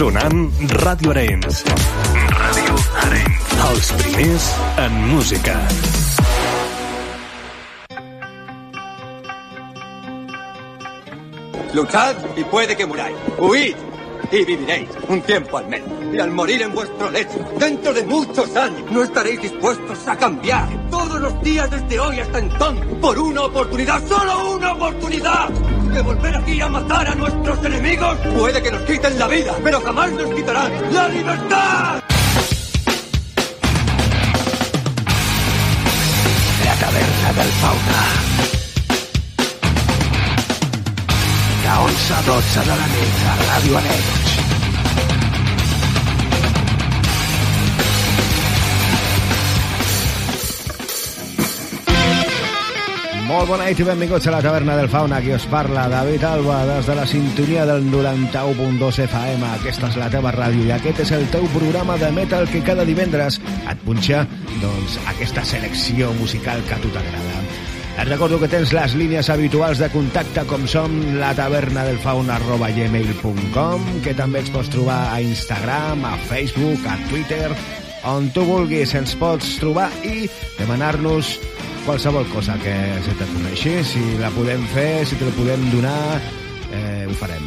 Sonant Ràdio Arenys. Ràdio Arenys. Els primers en música. Luchad y puede que muráis. Huid y viviréis un tiempo al menos. Y al morir en vuestro lecho, dentro de muchos años, no estaréis dispuestos a cambiar todos los días desde hoy hasta entonces por una oportunidad, solo una oportunidad de volver aquí a matar a nuestros enemigos. Puede que nos quiten la vida, pero jamás nos quitarán la libertad. La taverna del fauna. De 11 a 12 de la nit a Ràdio. Molt bona nit i benvinguts a la taverna del Fauna. Aquí us parla David Alba des de la sintonia del 91.2 FM. Aquesta és la teva ràdio i aquest és el teu programa de metal que cada divendres et punxa doncs, aquesta selecció musical que a tu t'agrada. Et recordo que tens les línies habituals de contacte com som la taverna del fauna arroba gmail.com que també ens pots trobar a Instagram, a Facebook, a Twitter on tu vulguis ens pots trobar i demanar-nos qualsevol cosa que se te coneixi, si la podem fer, si te la podem donar, eh, ho farem.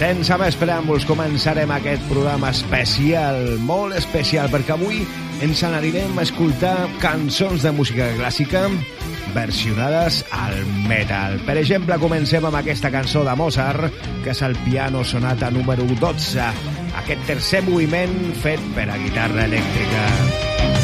Sense més preàmbuls, començarem aquest programa especial, molt especial, perquè avui ens n'anirem a escoltar cançons de música clàssica versionades al metal. Per exemple, comencem amb aquesta cançó de Mozart, que és el piano sonata número 12, aquest tercer moviment fet per a guitarra elèctrica. és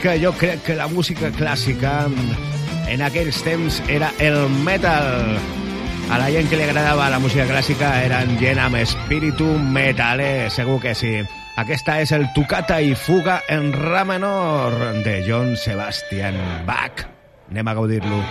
que jo crec que la música clàssica en aquells temps era el metal. A la gent que li agradava la música clàssica eren gent amb espíritu metaler, segur que sí. Aquesta és el Tocata i Fuga en Ra menor de John Sebastian Bach. Anem a gaudir-lo.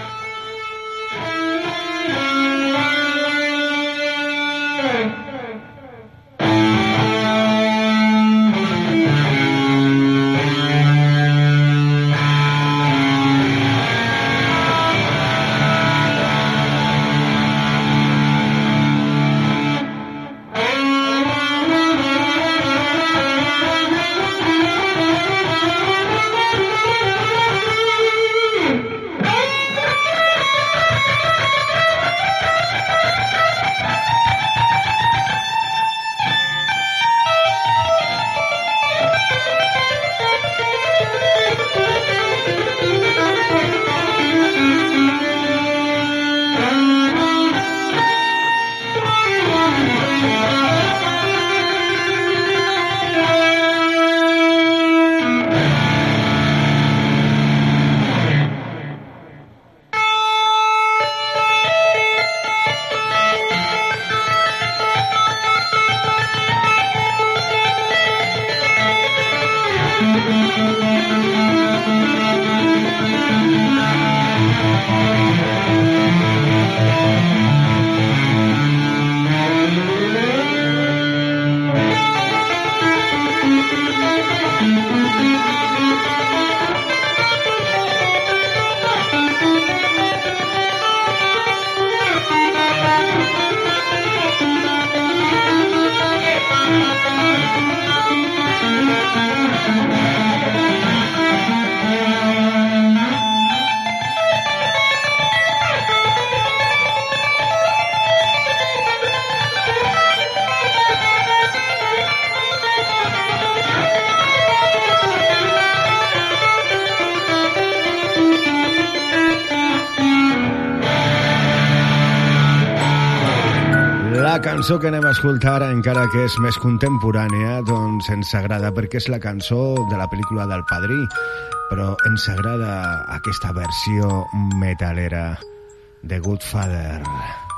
Cançó que anem a escoltar, encara que és més contemporània, doncs ens agrada perquè és la cançó de la pel·lícula del Padrí, però ens agrada aquesta versió metalera de Goodfather. Father.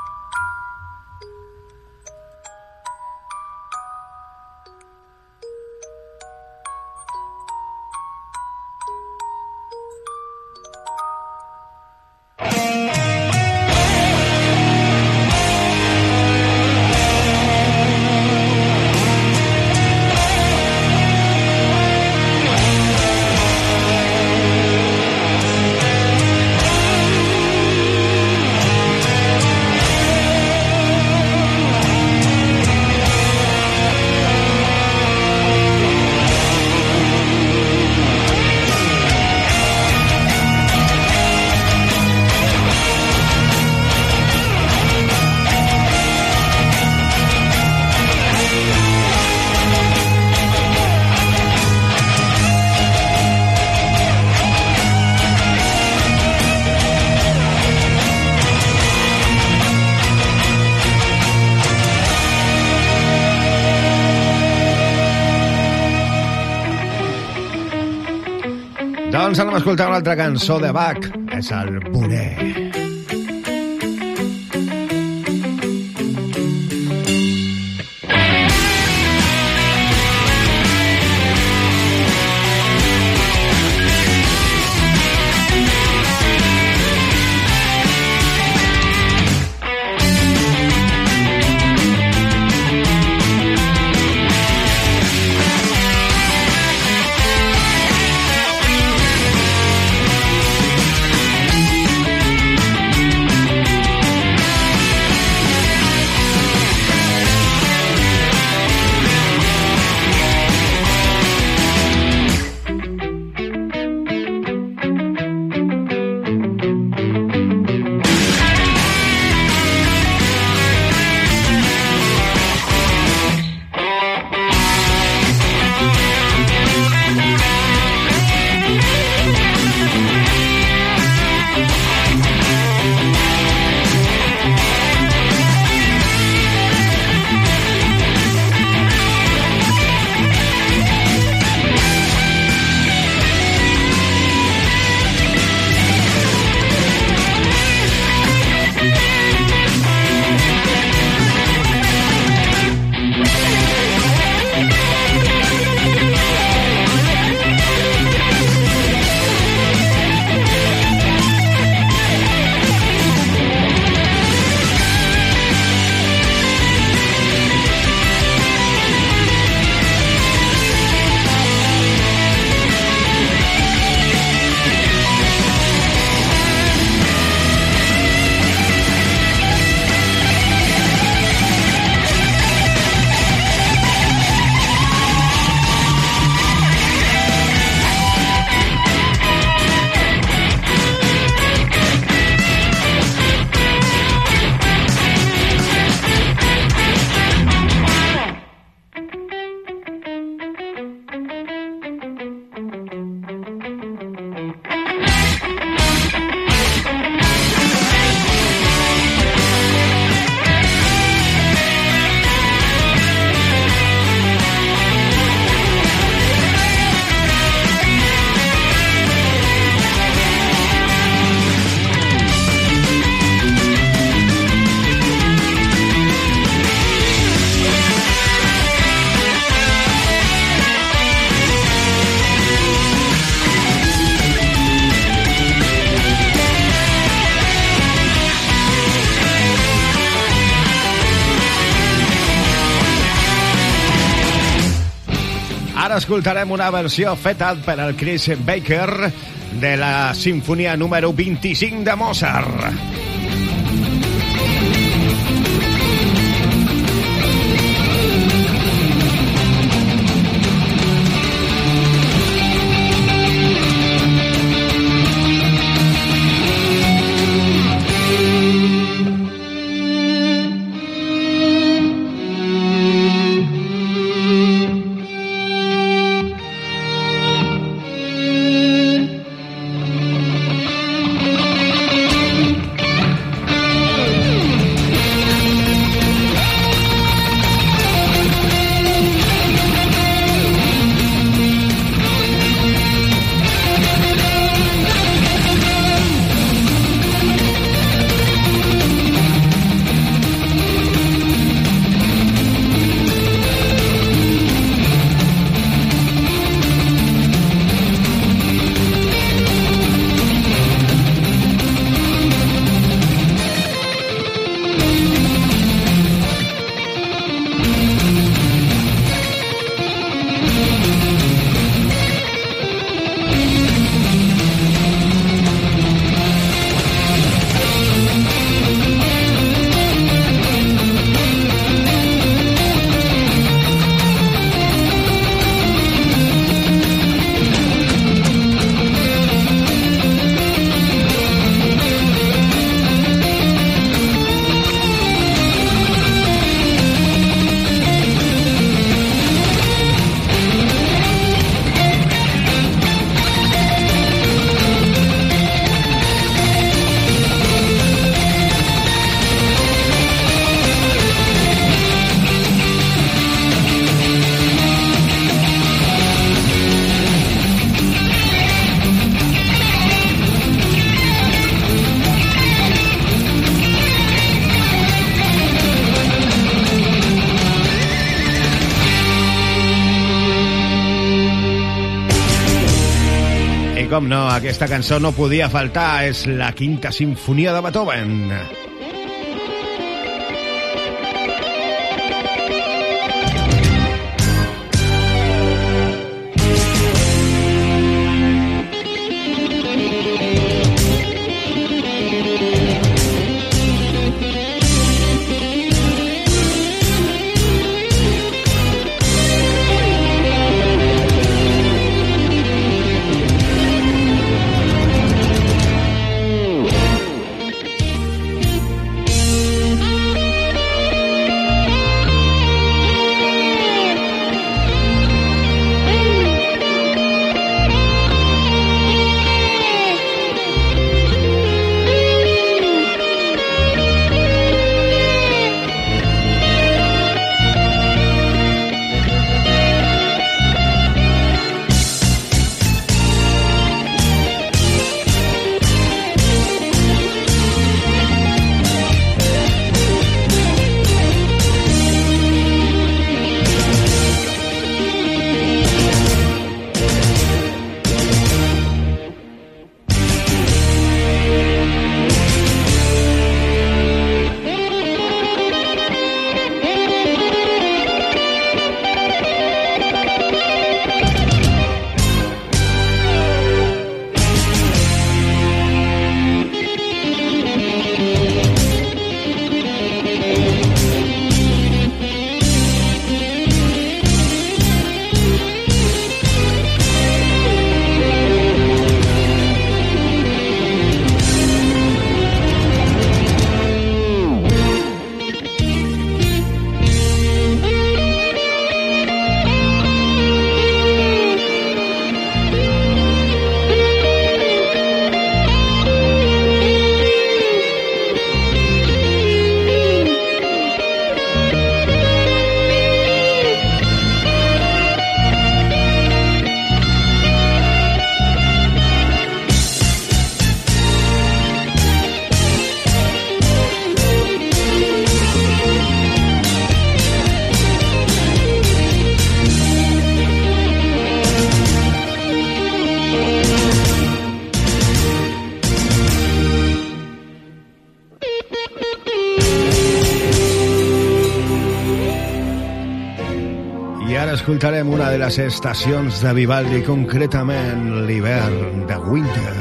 Escoltar una altra cançó de Bach. És el Bonet. Escoltarem una versió feta per al Chris Baker de la sinfonia número 25 de Mozart. Com no, aquesta cançó no podia faltar, és la quinta sinfonia de Beethoven. Escoltarem una de les estacions de Vivaldi, concretament l'hivern de Winter.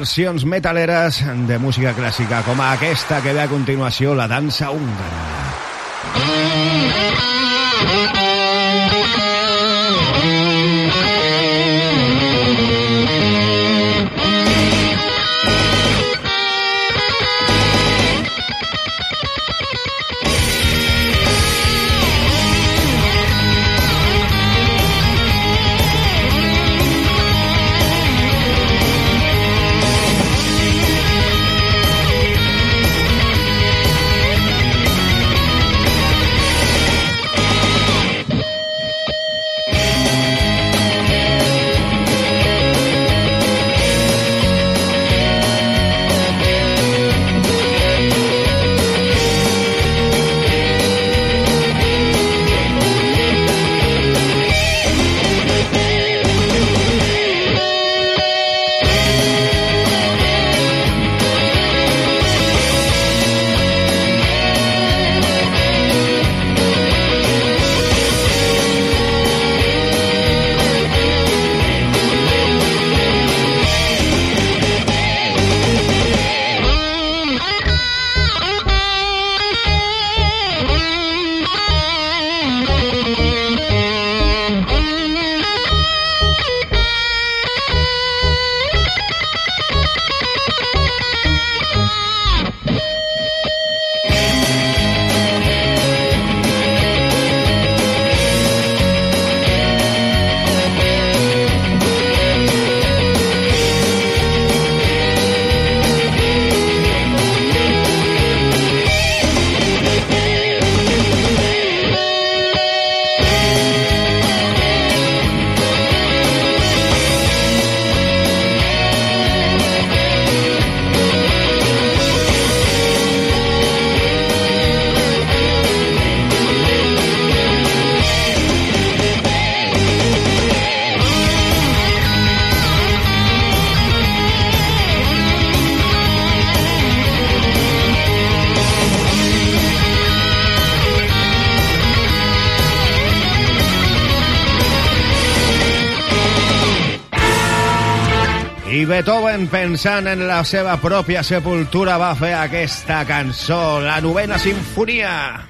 Versions metaleres de música clàssica, com aquesta que ve a continuació, la dansa húngara. I pensant en la seva pròpia sepultura, va fer aquesta cançó, la novena sinfonia.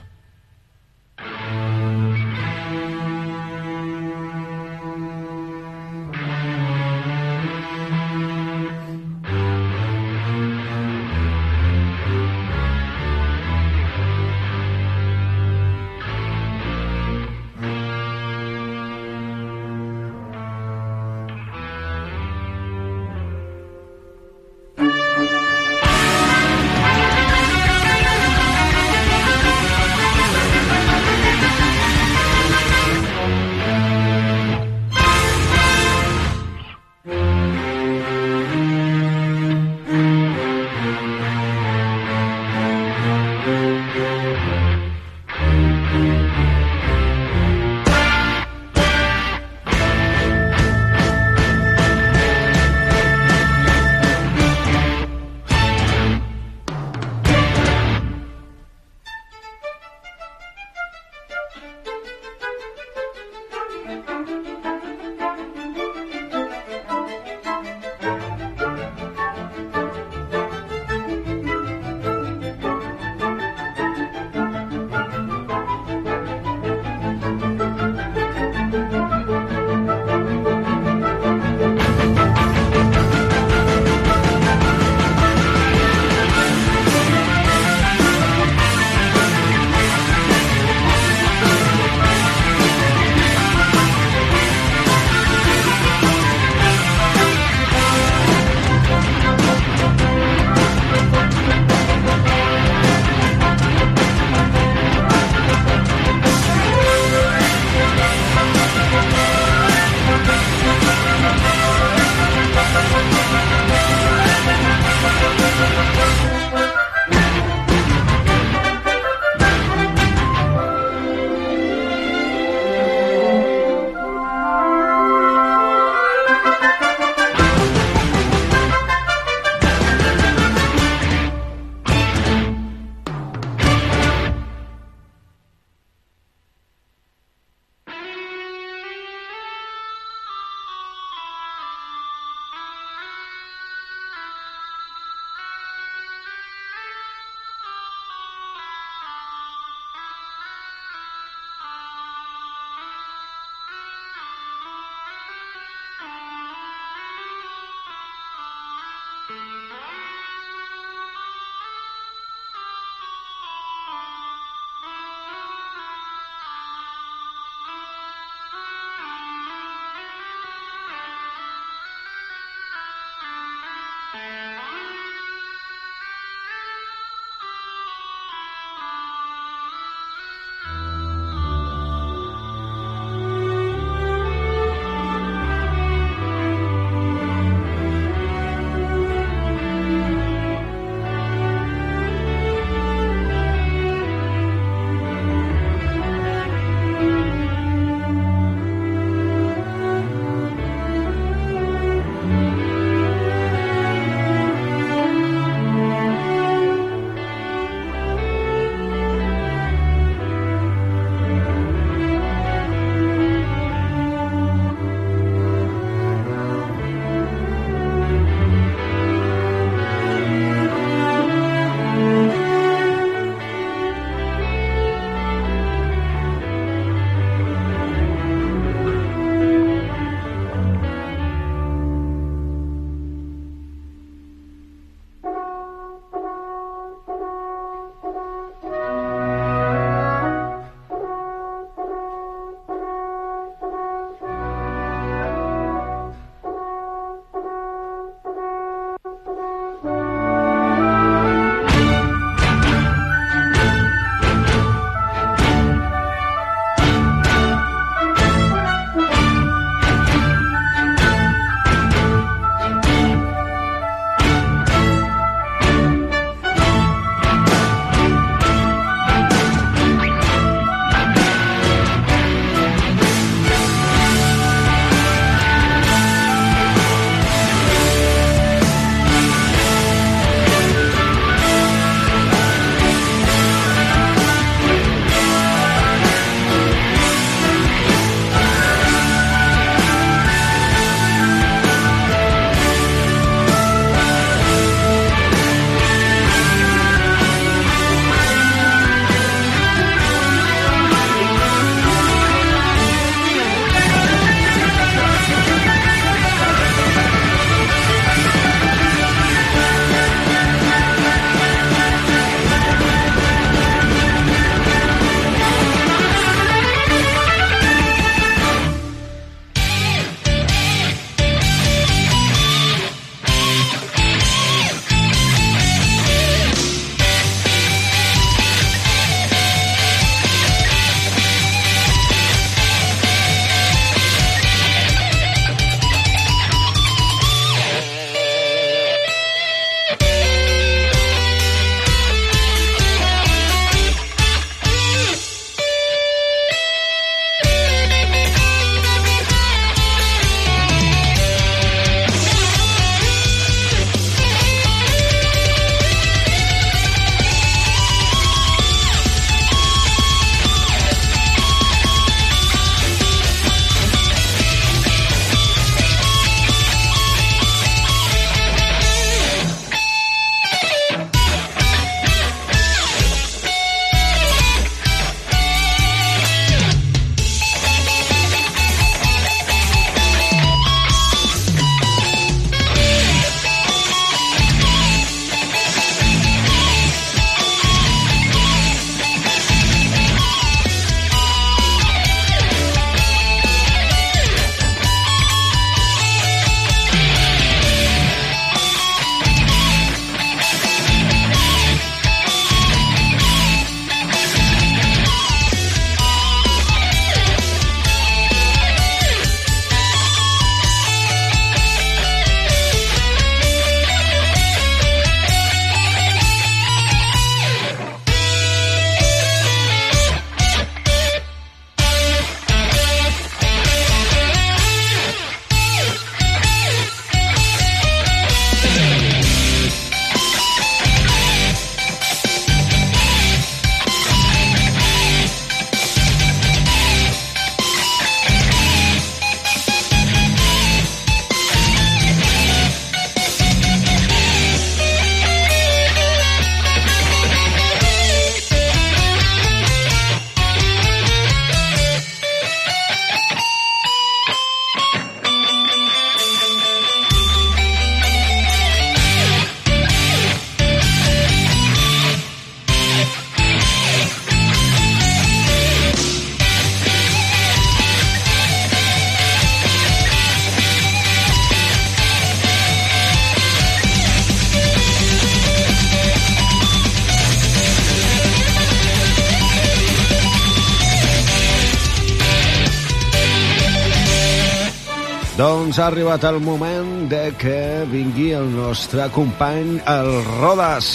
Doncs ha arribat el moment de que vingui el nostre company, el Rodas,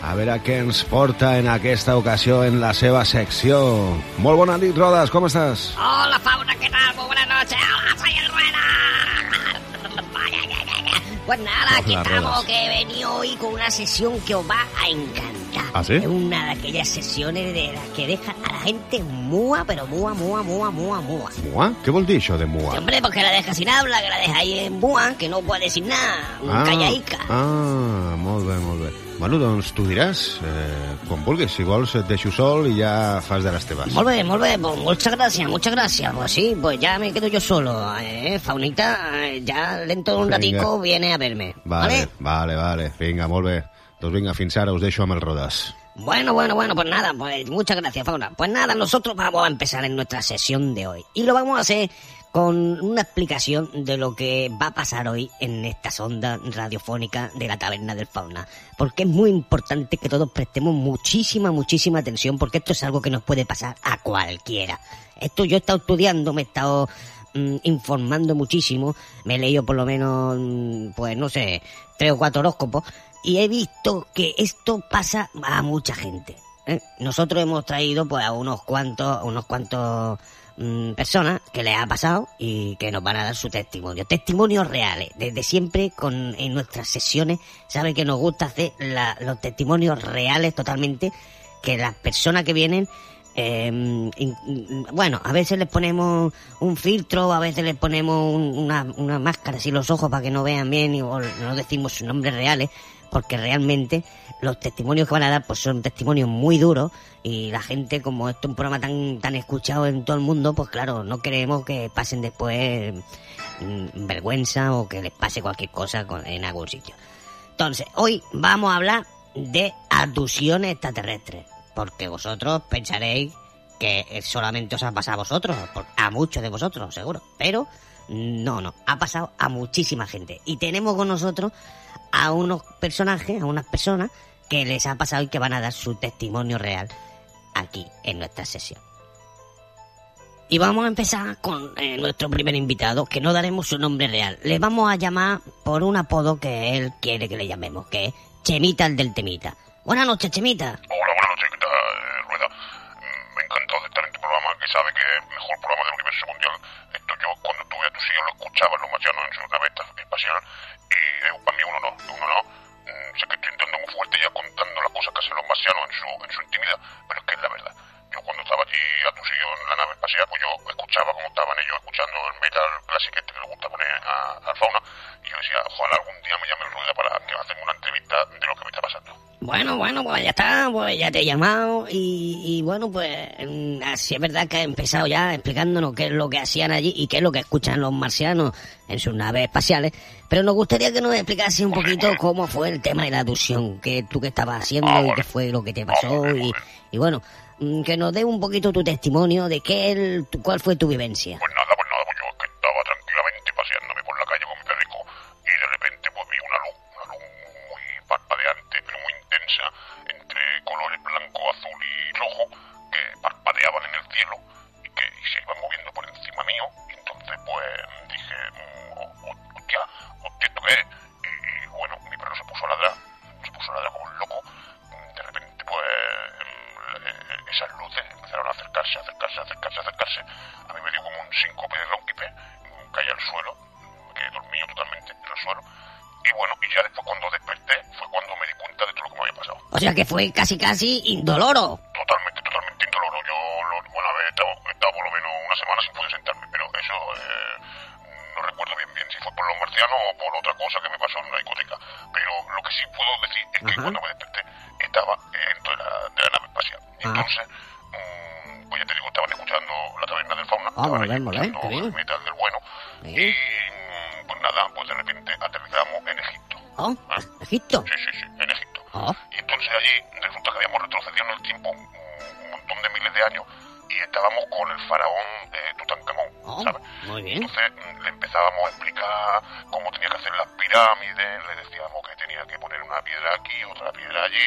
a veure què ens porta en aquesta ocasió en la seva secció. Molt bona nit, Rodas, com estàs? Hola, Fauna, ¿qué tal? Muy buenas noches. Hola, soy el Rueda. Pues nada, aquí estamos, que he venido hoy con una sesión que os va a encantar. ¿Ah, sí? Es una de aquellas sesiones de las que dejan a la gente mua, pero mua, mua, mua, mua, mua. Mua? Què vol dir això de mua? Sí, hombre, porque la deja sin habla, que la deja ahí en mua, que no puede decir nada, un callaica. ah, molt bé, molt bé. Bueno, doncs tu diràs, eh, quan vulguis. Si vols et deixo sol i ja fas de les teves. Molt bé, molt bé, pues muchas gracias, muchas gracias. Pues sí, pues ya me quedo yo solo, eh, Faunita, eh, ya dentro de un Venga. ratico viene a verme, Vale, vale, vale. Vinga, molt bé. Doncs vinga, fins ara us deixo amb Rodas. Bueno, bueno, bueno, pues nada, pues muchas gracias, Fauna. Pues nada, nosotros vamos a empezar en nuestra sesión de hoy. Y lo vamos a hacer con una explicación de lo que va a pasar hoy en esta sonda radiofónica de la taberna del fauna. Porque es muy importante que todos prestemos muchísima, muchísima atención, porque esto es algo que nos puede pasar a cualquiera. Esto yo he estado estudiando, me he estado mm, informando muchísimo, me he leído por lo menos, mm, pues no sé, tres o cuatro horóscopos, y he visto que esto pasa a mucha gente. ¿eh? Nosotros hemos traído pues a unos cuantos, unos cuantos mm, personas que les ha pasado y que nos van a dar su testimonio. Testimonios reales. Desde siempre con, en nuestras sesiones, sabe que nos gusta hacer los testimonios reales totalmente, que las personas que vienen eh, bueno, a veces les ponemos un filtro, a veces les ponemos un- una, una máscara así los ojos para que no vean bien y o no decimos sus nombres reales, porque realmente los testimonios que van a dar pues son testimonios muy duros y la gente, como esto es un programa tan, tan escuchado en todo el mundo, pues claro, no queremos que pasen después mm, vergüenza o que les pase cualquier cosa en algún sitio. Entonces, hoy vamos a hablar de abducciones extraterrestres. Porque vosotros pensaréis que solamente os ha pasado a vosotros, a muchos de vosotros, seguro. Pero no, no, ha pasado a muchísima gente. Y tenemos con nosotros a unos personajes, a unas personas que les ha pasado y que van a dar su testimonio real aquí en nuestra sesión. Y vamos a empezar con eh, nuestro primer invitado, que no daremos su nombre real. Le vamos a llamar por un apodo que él quiere que le llamemos, que es Chemita el del Temita. Buenas noches, Chemita. Hola, buenas noches, ¿qué tal, Rueda? Me encantó de estar en tu programa, que sabe que es el mejor programa del universo mundial. Esto yo, cuando tuve a tus hijos, lo escuchaba en los marcianos en su nave espacial, y para mí un honor, es un honor. Mm, sé que estoy entrando muy fuerte ya contando las cosas que hacen los marcianos en su, en su intimidad, pero es que es la verdad. Yo cuando estaba allí a tus hijos en la nave espacial, pues yo escuchaba como estaban ellos escuchando el metal clásico este que le gusta poner a, al fauna, y yo decía, ojalá algún día me llame el Rueda para que me hacen una entrevista de lo que me está pasando. Bueno, bueno, pues ya está, pues ya te he llamado. Y, y bueno, pues mm, así es verdad que ha empezado ya explicándonos qué es lo que hacían allí y qué es lo que escuchan los marcianos en sus naves espaciales, pero nos gustaría que nos explicase un poquito cómo fue el tema de la abducción, que tú qué estabas haciendo y qué fue lo que te pasó y, y bueno, que nos dé un poquito tu testimonio de qué el, cuál fue tu vivencia. Pues fue casi casi indoloro. Totalmente, totalmente indoloro. Yo, lo, bueno, a ver, he estado, he estado por lo menos una semana sin poder sentarme, pero eso eh, no recuerdo bien bien si fue por los marcianos o por otra cosa que me pasó en una discoteca. Pero lo que sí puedo decir es que Ajá. cuando me desperté estaba dentro de la, de la nave espacial. Ah. entonces, mm, pues ya te digo, estaban escuchando la taberna del fauna, Ah, estaban bien, bien, bien. metal del bueno. Sí. Y mm, pues nada, pues de repente aterrizamos en Egipto. Oh, Egipto. Sí, sí, sí,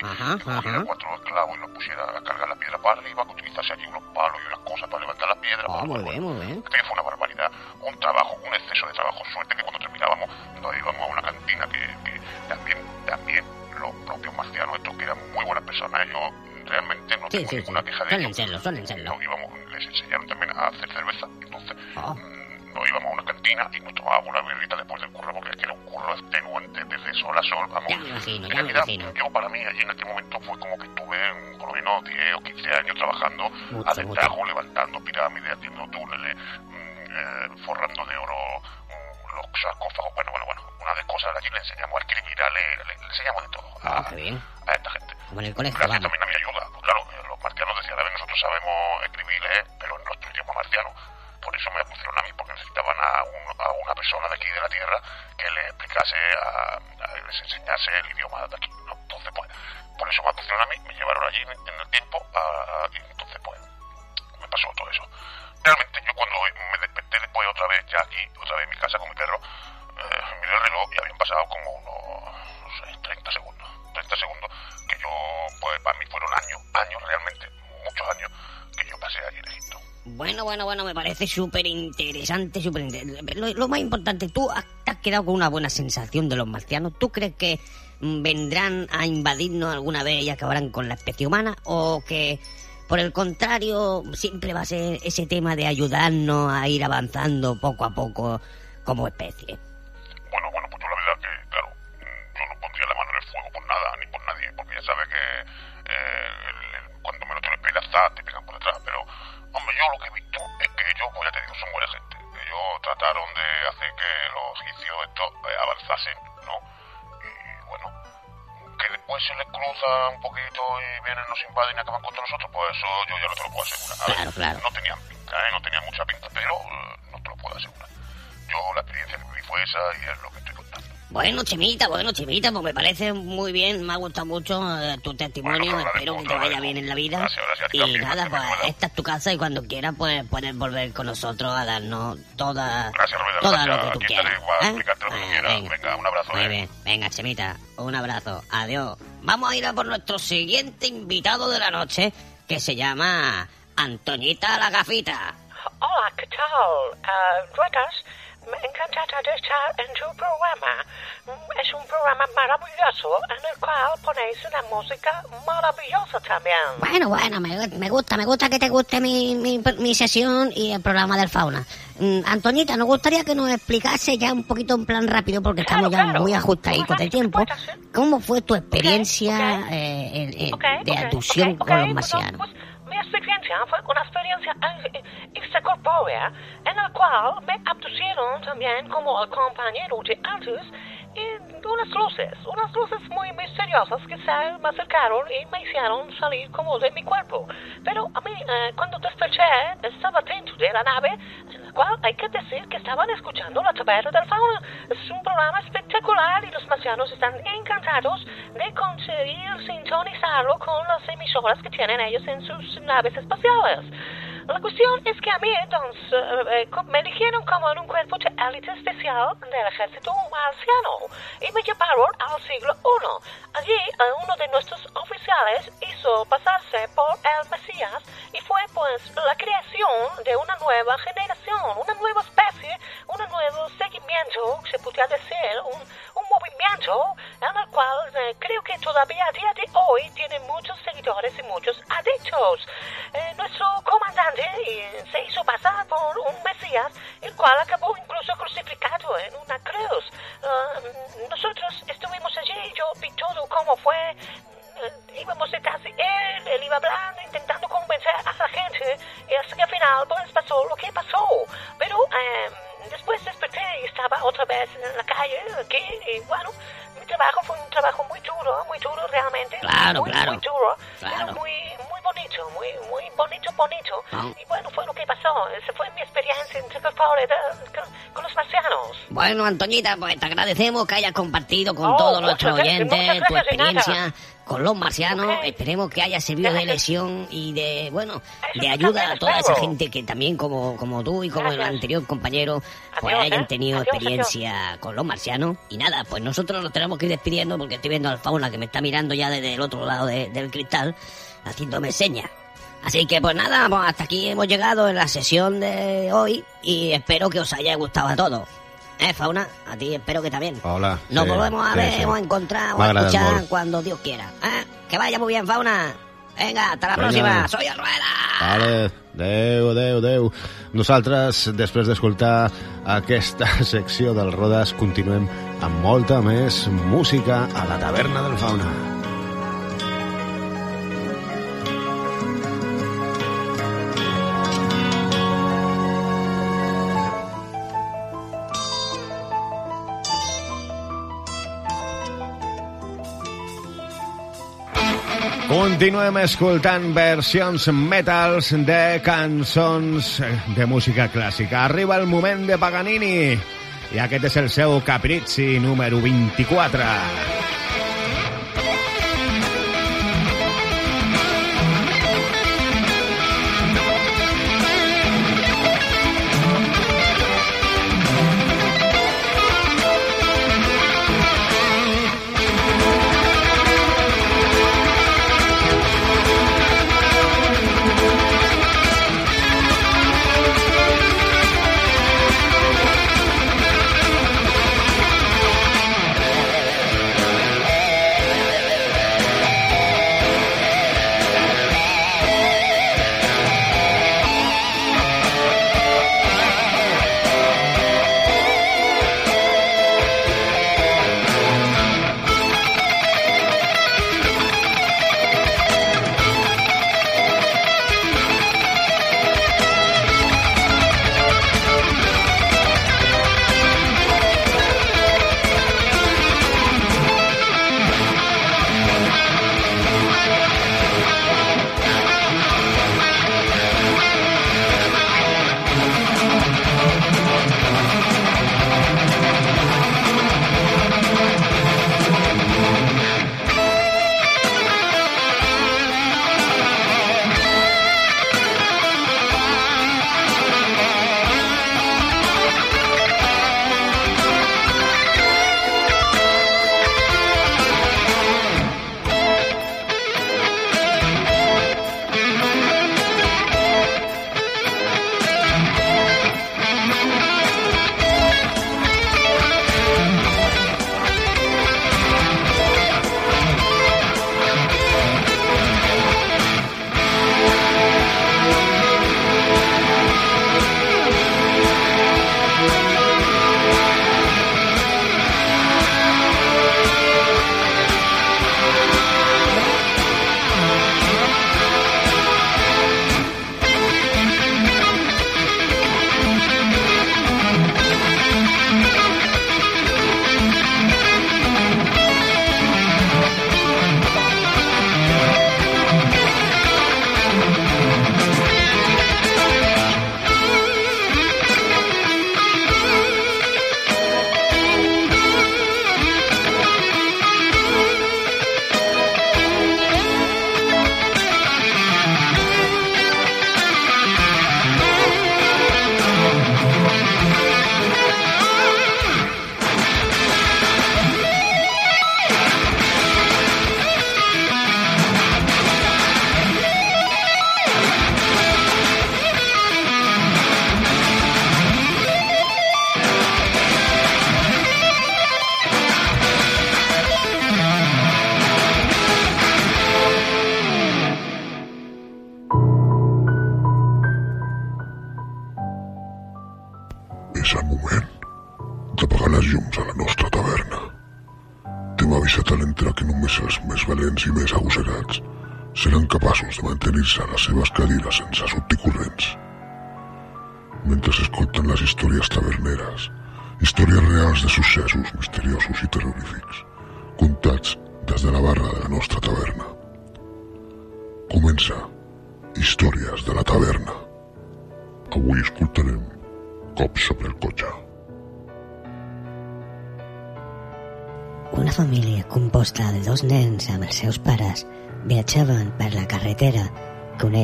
piedra allí, Ajá, que cogiera ajá. cuatro esclavos y los pusiera a cargar la piedra para arriba, que utilizase allí unos palos y unas cosas para levantar las piedras. Oh, Bueno, muy bien, muy bien. Aquello fue una barbaridad, un trabajo, un exceso de trabajo. Suerte que cuando terminábamos nos íbamos a una cantina que, que también, también los propios marcianos, estos que eran muy buenas personas, yo realmente no Sí, tengo sí, sí. ninguna queja de Suelen ellos. serlo, suelen serlo. Nos íbamos, les enseñaron también a hacer cerveza, entonces Oh. Y nos tomábamos una birrita después del curro, porque es que era un curro extenuante desde sol a sol, vamos. Ya me imagino, En ya me realidad, imagino. yo para mí allí en aquel momento fue como que estuve mm, por lo menos 10 o 15 años trabajando Mucho, a destajo, levantando pirámides, haciendo túneles, mm, eh, forrando de oro mm, los sarcófagos, bueno, bueno, bueno, una de cosas allí le enseñamos a escribir, a leer, le, le enseñamos de todo Ah, a, qué bien. a esta gente. Como en el colegio, Gracias también a mi ayuda. Pues claro, eh, los marcianos decían, a ver, nosotros sabemos escribir leer, pero en nuestro idioma marciano. Por eso me pusieron a mí, porque necesitaban a, un- a una persona de aquí de la Tierra que les explicase, a, a- les enseñase el idioma de aquí. ¿no? Entonces, pues, por eso me pusieron a mí, me llevaron allí en el tiempo, a- y entonces, pues, me pasó todo eso. Realmente yo cuando me desperté después otra vez, ya aquí, otra vez en mi casa con mi perro, eh, miré el reloj y habían pasado como unos, no sé, 30 segundos. 30 segundos que yo, pues para mí fueron años, años realmente, muchos años que yo pasé allí en Egipto. Bueno, bueno, bueno, me parece súper interesante, súper interesante. Lo, más importante, tú has, te has quedado con una buena sensación de los marcianos. ¿Tú crees que mm, vendrán a invadirnos alguna vez y acabarán con la especie humana? ¿O que, por el contrario, siempre va a ser ese tema de ayudarnos a ir avanzando poco a poco como especie? Bueno, bueno, pues la verdad que, claro, mm, yo no pondría la mano en el fuego por nada, ni por nadie, porque ya sabes que eh, cuando menos te lo esperas, te pegan por detrás. Pero, hombre, yo lo que he visto es que ellos, pues ya te digo, son buena gente. Ellos trataron de hacer que los egipcios estos eh, avanzasen, ¿no? Y bueno, que después se les cruza un poquito y vienen, nos invaden y acaban contra nosotros, pues eso yo ya no te lo puedo asegurar. A ver, Claro, claro. No tenían pinta, ¿eh? No tenían mucha pinta, pero eh, no te lo puedo asegurar. Yo la experiencia que viví fue esa y es lo que estoy contando. Bueno, Chemita, bueno, Chemita, pues me parece muy bien, me ha gustado mucho eh, tu testimonio, Bueno, te espero que te vaya bien en la vida. Y nada, pues esta es tu casa y cuando quieras pues puedes volver con nosotros a darnos toda, Gracias, lo que tú Aquí quieras. ¿eh? lo que Ah, quieras. Venga, un abrazo, Muy ¿eh? bien, venga, Chemita, un abrazo, adiós. Vamos a ir a por nuestro siguiente invitado de la noche, que se llama Antoñita la Gafita. Hola, ¿qué tal? Ruedas, me encantada de estar en tu programa. Es un programa maravilloso en el cual ponéis una música maravillosa también. Bueno, bueno, me, me gusta, me gusta que te guste mi, mi, mi sesión y el programa del fauna. Mm, Antoñita, nos gustaría que nos explicase ya un poquito en plan rápido, porque Claro, estamos ya claro. muy ajustaditos de tiempo. ¿Cómo fue tu experiencia eh, Ok, de abducción con los marcianos? Pues, mi experiencia fue una experiencia eh, extracorpórea en la cual me abducieron también como el compañero de antes y unas luces, unas luces muy misteriosas que se me acercaron y me hicieron salir como de mi cuerpo. Pero a mí, eh, cuando desperté, estaba dentro de la nave, en la cual hay que decir que estaban escuchando la taberna del fauna. Es un programa espectacular y los marcianos están encantados de conseguir sintonizarlo con las emisoras que tienen ellos en sus naves espaciales. La cuestión es que a mí entonces eh, eh, me eligieron como en un cuerpo de élite especial del ejército marciano y me llevaron al siglo I. Allí eh, uno de nuestros oficiales hizo pasarse por el Mesías y fue pues la creación de una nueva generación, una nueva especie, un nuevo seguimiento, se podría decir, un movimiento en el cual eh, creo que todavía a día de hoy tiene muchos seguidores y muchos adictos. Eh, nuestro comandante eh, se hizo pasar por un Mesías, el cual acabó incluso crucificado en una cruz. Eh, nosotros estuvimos allí, yo vi todo cómo fue. eh, íbamos detrás de él, él iba hablando, intentando convencer a la gente, y hasta que al final pues pasó lo que pasó. Pero eh, después desperté y estaba otra vez en la calle, aquí, y bueno, mi trabajo fue un trabajo muy duro, muy duro realmente. Claro, muy, claro. Muy duro, Claro. pero muy, muy bonito, muy, muy bonito, bonito. Ah. Y bueno, fue lo que pasó. Esa fue mi experiencia de- con, los marcianos. Bueno, Antoñita, pues te agradecemos que hayas compartido con Oh, todos nuestros oyentes tu experiencia con los marcianos. Esperemos que haya servido de lesión y de, bueno, de ayuda a toda esa gente que también, como, como tú y como el anterior compañero, pues hayan ¿eh? tenido experiencia con los marcianos. Y nada, pues nosotros nos tenemos que ir despidiendo porque estoy viendo al fauna que me está mirando ya desde el otro lado de- del cristal, haciéndome señas. Así que pues nada, pues hasta aquí hemos llegado en la sesión de hoy y espero que os haya gustado a todos. ¿Eh, Fauna? A ti espero que también. Hola. Nos sí, volvemos a sí, ver sí. o a encontrar o a escuchar molt. cuando Dios quiera. ¿eh? Que vaya muy bien, Fauna. Venga, hasta la Venga. próxima. Soy el Rueda. Vale, adeu, adeu, adeu. Nosaltres, després d'escoltar aquesta secció del Rodes, continuem amb molta més música a la taverna del Fauna. Continuem escoltant versions metals de cançons de música clàssica. Arriba el moment de Paganini i aquest és el seu Capricci número 24.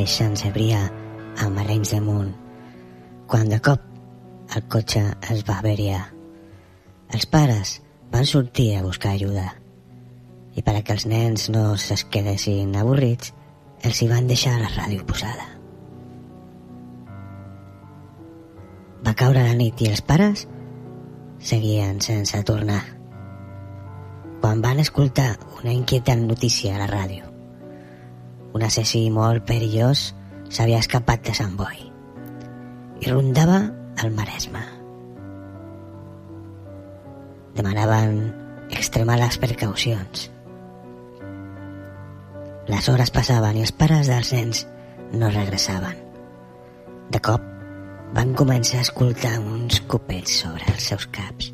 Cebrià amb Arenys de Munt, quan de cop el cotxe es va averiar. Els pares van sortir a buscar ajuda i per a que els nens no es quedessin avorrits, els hi van deixar la ràdio posada. Va caure la nit i els pares seguien sense tornar. Quan van escoltar una inquietant notícia a la ràdio, un assassí molt perillós s'havia escapat de Sant Boi i rondava el Maresme. Demanaven extremar les precaucions. Les hores passaven i els pares dels nens no regressaven. De cop van començar a escoltar uns copets sobre els seus caps.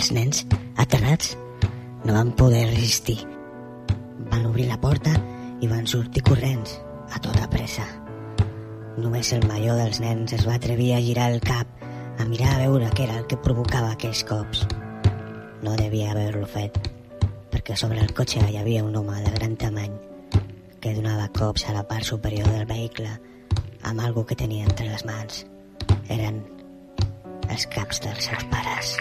Els nens, aterrats, no van poder resistir. Van obrir la porta i van sortir corrents, a tota pressa. Només el major dels nens es va atrevir a girar el cap, a mirar a veure què era el que provocava aquells cops. No devia haver-lo fet, perquè sobre el cotxe hi havia un home de gran tamany que donava cops a la part superior del vehicle amb algo que tenia entre les mans. Eren els caps dels seus pares.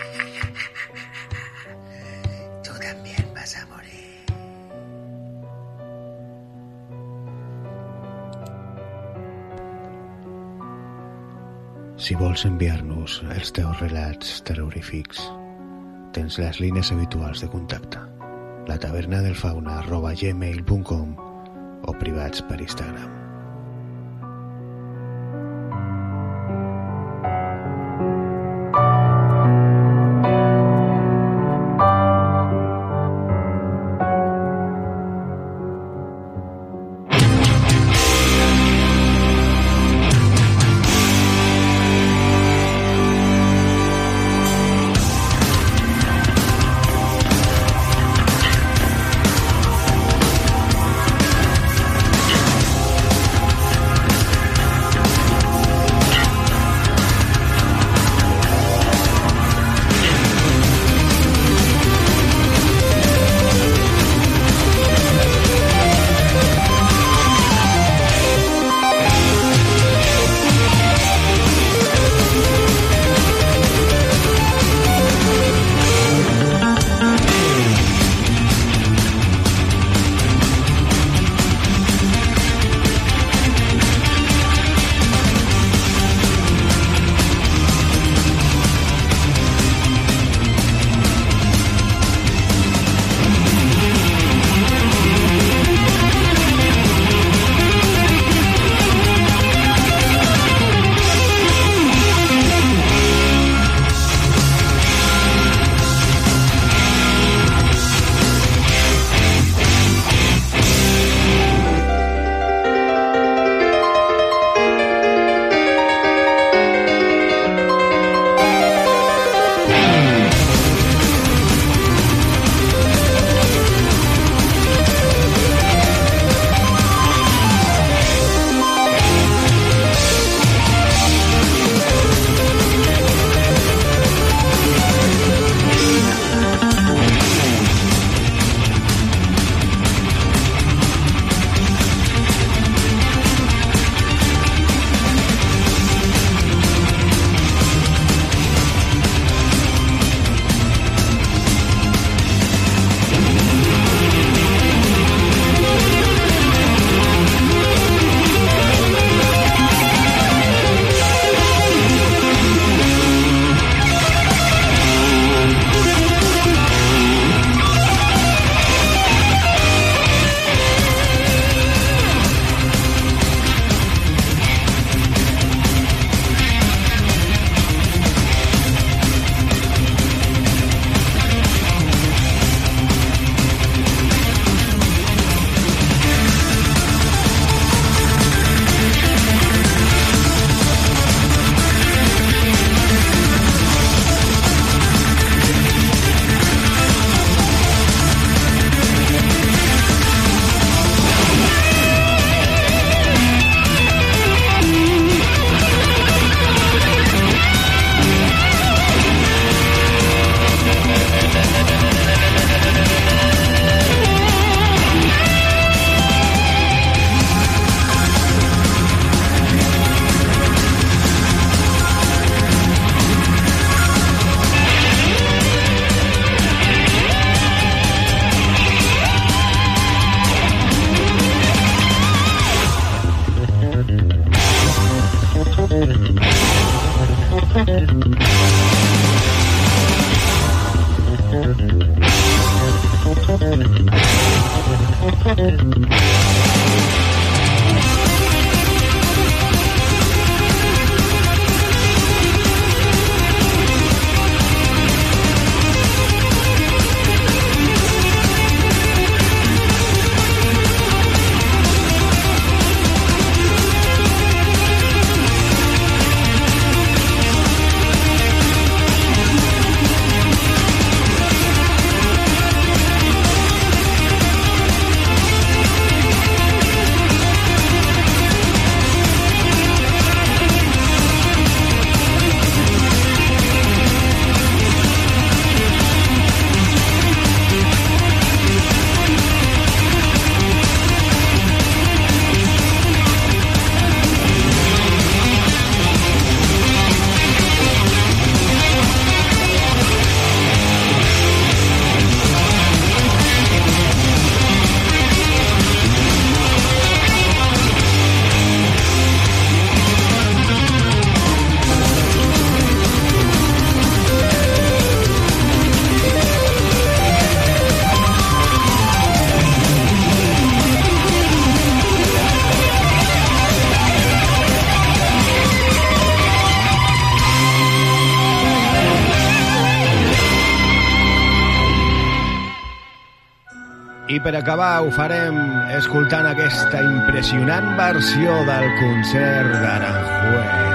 Tú también vas a morir. Si vols enviar-nos els teus relats terrorífics, tens les línies habituals de contacte. La taverna del fauna arroba gmail.com o privats per Instagram. Per acabar ho farem escoltant aquesta impressionant versió del concert d'Aranjuez.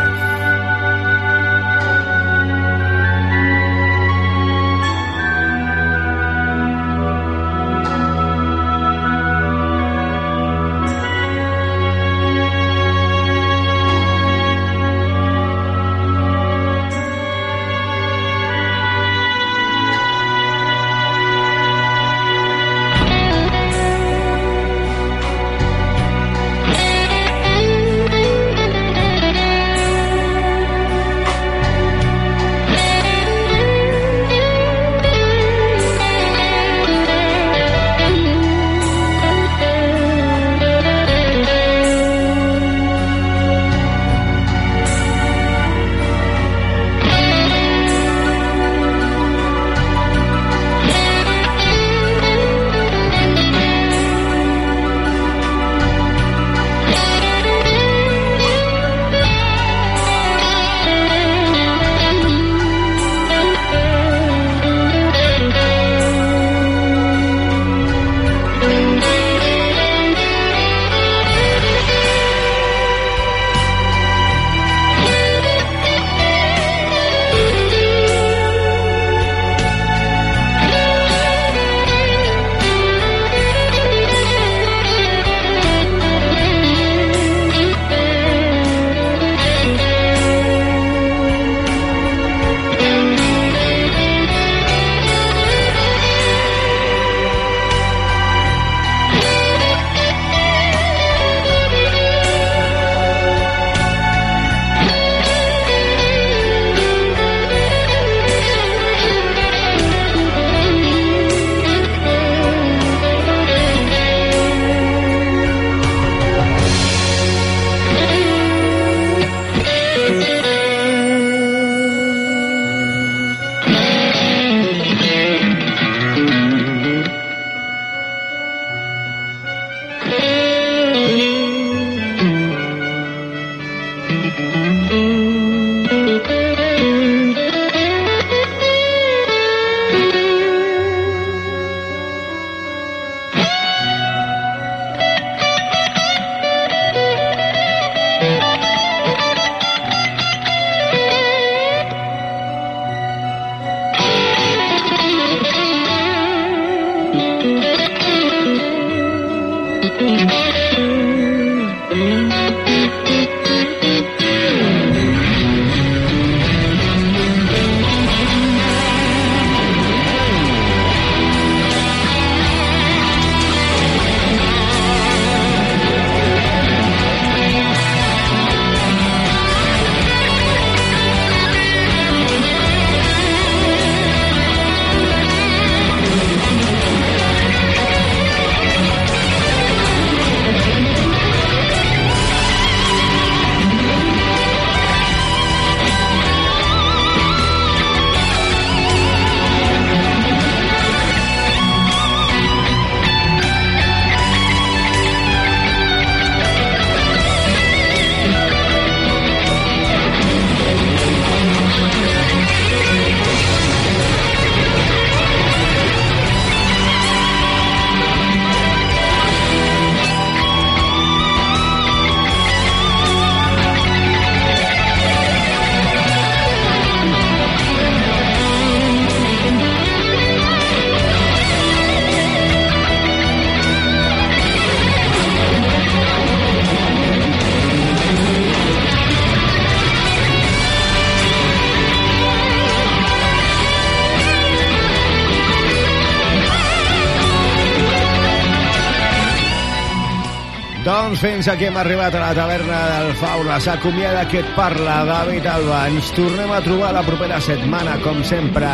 Fins aquí hem arribat a la taverna del Fauna. S'acomiada que parla, David Alba. Ens tornem a trobar la propera setmana, com sempre,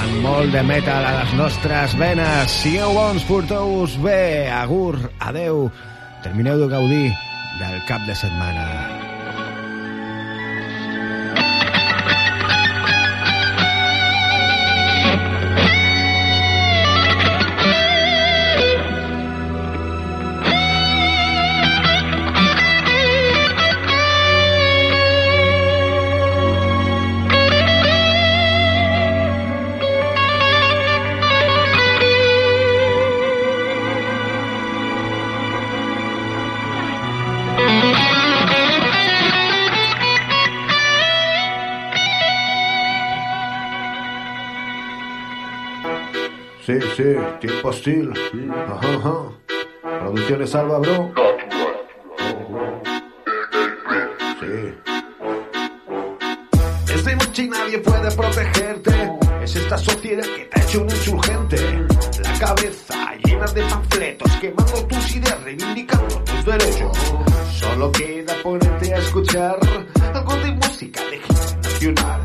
amb molt de metal a les nostres venes. Sigueu bons, porteu-vos bé. Agur, adeu. Termineu de gaudir del cap de setmana. Sí, tiempo hostil. Ajá, ajá. Producciones Alba, bro. Sí. Es de noche y nadie puede protegerte. Es esta sociedad que te ha hecho un insurgente. La cabeza llena de panfletos, quemando tus ideas, reivindicando tus derechos. Solo queda ponerte a escuchar algo de música de nacional.